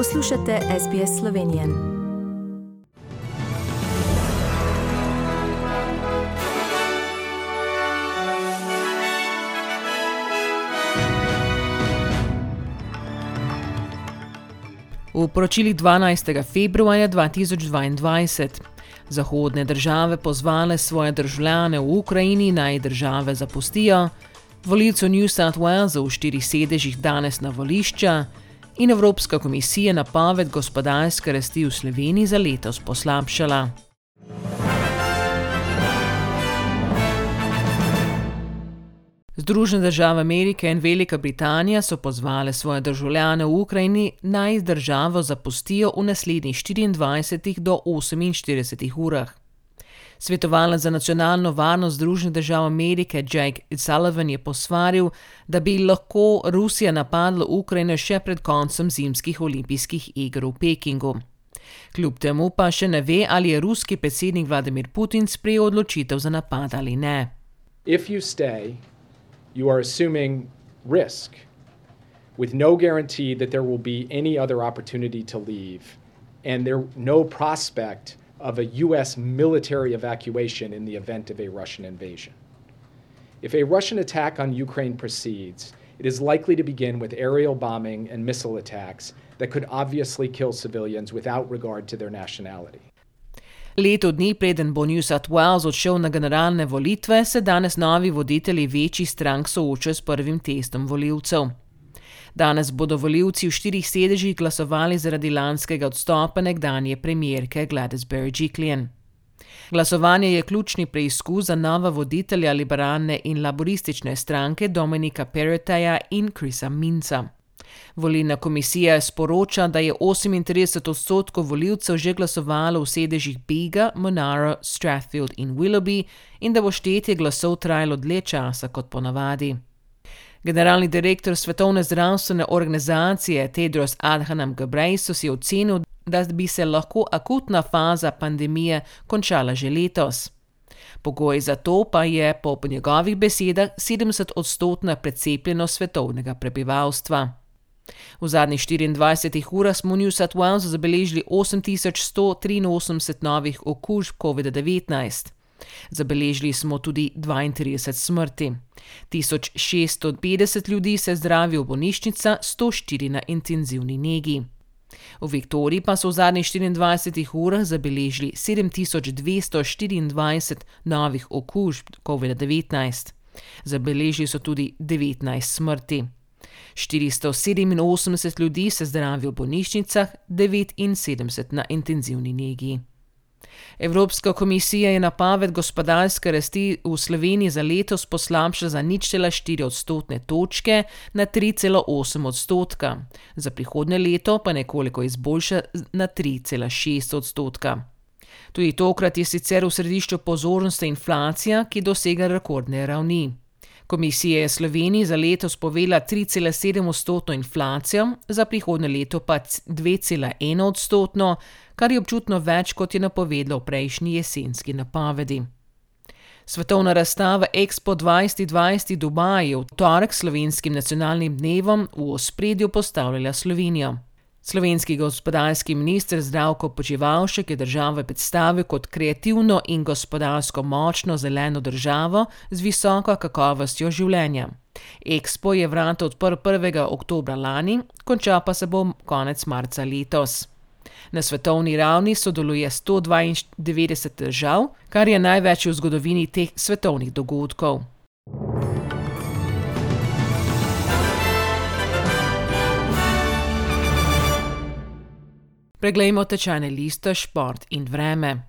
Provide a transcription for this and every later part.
Poslušate SBS Slovenije. V poročilih 12. februarja 2022 zahodne države pozvale svoje državljane v Ukrajini naj države zapustijo, volivcev New South Walesu v štirih sedežih danes na volišča in Evropska komisija napoved gospodarske rasti v Sloveniji za letos poslabšala. Združene države Amerike in Velika Britanija so pozvale svoje državljane v Ukrajini naj državo zapustijo v naslednjih 24 do 48 urah. Svetovalec za nacionalno varnost Združenih držav Amerike Jake Sullivan je posvaril, da bi lahko Rusija napadla Ukrajino še pred koncem zimskih olimpijskih iger v Pekingu. Kljub temu pa še ne ve, ali je ruski predsednik Vladimir Putin sprejel odločitev za napad ali ne. If you stay, you are assuming risk with no guarantee that there will be any other opportunity to leave and there no prospect of a U.S. military evacuation in the event of a Russian invasion. If a Russian attack on Ukraine proceeds, it is likely to begin with aerial bombing and missile attacks that could obviously kill civilians without regard to their nationality. Leto dni preden bo New South Wales odšel na generalne volitve, se danes novi voditelji večjih strank soočajo s prvim testom voljivcev. Danes bodo voljivci v štirih sedežih glasovali zaradi lanskega odstopa nekdanje premijerke Gladys Berejiklian. Glasovanje je ključni preizkus za nova voditelja liberalne in laboristične stranke Dominika Perroteja in Krisa Minca. Volilna komisija sporoča, da je 38 odstotkov voljivcev že glasovalo v sedežih Bega, Monaro, Strathfield in Willoughby in da bo štetje glasov trajalo dlje časa kot ponavadi. Generalni direktor Svetovne zdravstvene organizacije Tedros Adhanom Ghebreyesus je ocenil, da bi se lahko akutna faza pandemije končala že letos. Pogoj za to pa je po njegovih besedah 70-odstotna precepljenost svetovnega prebivalstva. V zadnjih 24 urah smo v New South Walesu zabeležili 8183 novih okužb COVID-19. Zabeležili smo tudi 32 smrti. 1650 ljudi se zdravi v bolnišnica, 104 na intenzivni negi. V Viktoriji pa so v zadnjih 24 urah zabeležili 7224 novih okužb COVID-19. Zabeležili so tudi 19 smrti. 487 ljudi se zdravi v bolnišnicah, 79 na intenzivni negi. Evropska komisija je napoved gospodarske rasti v Sloveniji za letos poslabšala za ničela 4 odstotne točke na 3,8 odstotka, za prihodne leto pa nekoliko izboljša na 3,6 odstotka. Tudi tokrat je sicer v središču pozornosti inflacija, ki dosega rekordne ravni. Komisija je Sloveniji za letos povela 3,7 odstotno inflacijo, za prihodne leto pa 2,1 odstotno, kar je občutno več, kot je napovedalo v prejšnji jesenski napovedi. Svetovna razstava Expo 2020 v Dubaju v torek slovenskim nacionalnim dnevom v ospredju postavljala Slovenijo. Slovenski gospodarski minister Zdravko Počivalšek je državo predstavil kot kreativno in gospodarsko močno zeleno državo z visoko kakovostjo življenja. Expo je vrata odprl 1. oktobra lani, konča pa se bo konec marca letos. Na svetovni ravni sodeluje 192 držav, kar je največ v zgodovini teh svetovnih dogodkov. Preglejmo tečajne liste, šport in vreme.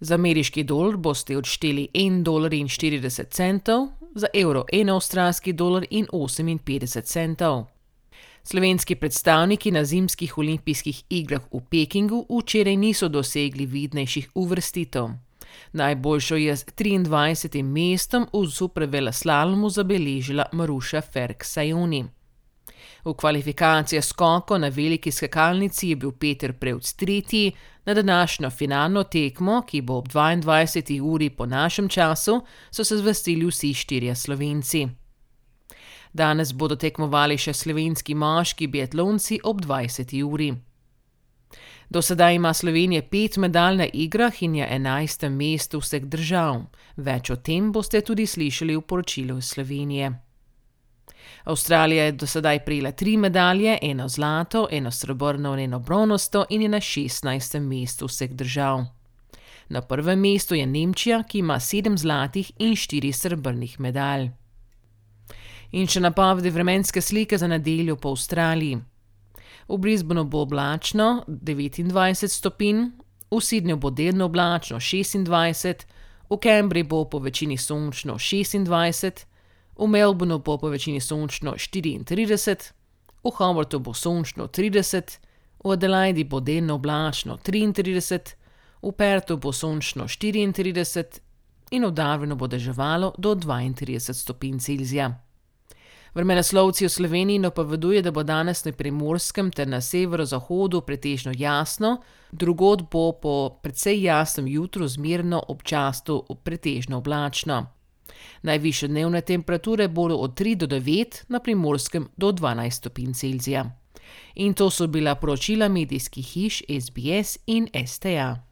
Za ameriški dolar boste odšteli 1,40 dolarja, za evro 1 avstralski dolar in 58 centov. Slovenski predstavniki na zimskih olimpijskih igrah v Pekingu včeraj niso dosegli vidnejših uvrstitev. Najboljšo je z 23. mestom v superveleslalomu zabeležila Maruša Ferk-Sajuni. V kvalifikacijah skoko na veliki skakalnici je bil Peter Prevc tretji, na današnjo finalno tekmo, ki bo ob 22. uri po našem času, so se zvestili vsi štirje slovenci. Danes bodo tekmovali še slovenski moški biatlonci ob 20. uri. Do sedaj ima Slovenija pet medalj na igrah in je enajstem mestu vseh držav. Več o tem boste tudi slišali v poročilu iz Slovenije. Avstralija je do sedaj prejela tri medalje, eno zlato, eno srebrno in eno bronasto in je na šestnajstem mestu vseh držav. Na prvem mestu je Nemčija, ki ima sedem zlatih in štiri srebrnih medalj. In še napovedi vremenske slike za nedeljo po Avstraliji. V Brisbaneu bo oblačno 29 stopinj, v Sydneyju bo delno oblačno 26, v Cambridgeu bo po večini sončno 26, v Melbournu bo po večini sončno 34, v Hobartu bo sončno 30, v Adelaidi bo delno oblačno 33, v Pertu bo sončno 34 in v Darwinu bo deževalo do 32 stopinj Celzija. Vremenoslovci v Sloveniji napovedujejo, da bo danes na primorskem ter na severozahodu pretežno jasno, drugod bo po precej jasnem jutru zmerno, občasno pretežno oblačno. Najvišje dnevne temperature bodo od 3 do 9, na primorskem do 12 stopinj Celzija. In to so bila poročila medijskih hiš SBS in STA.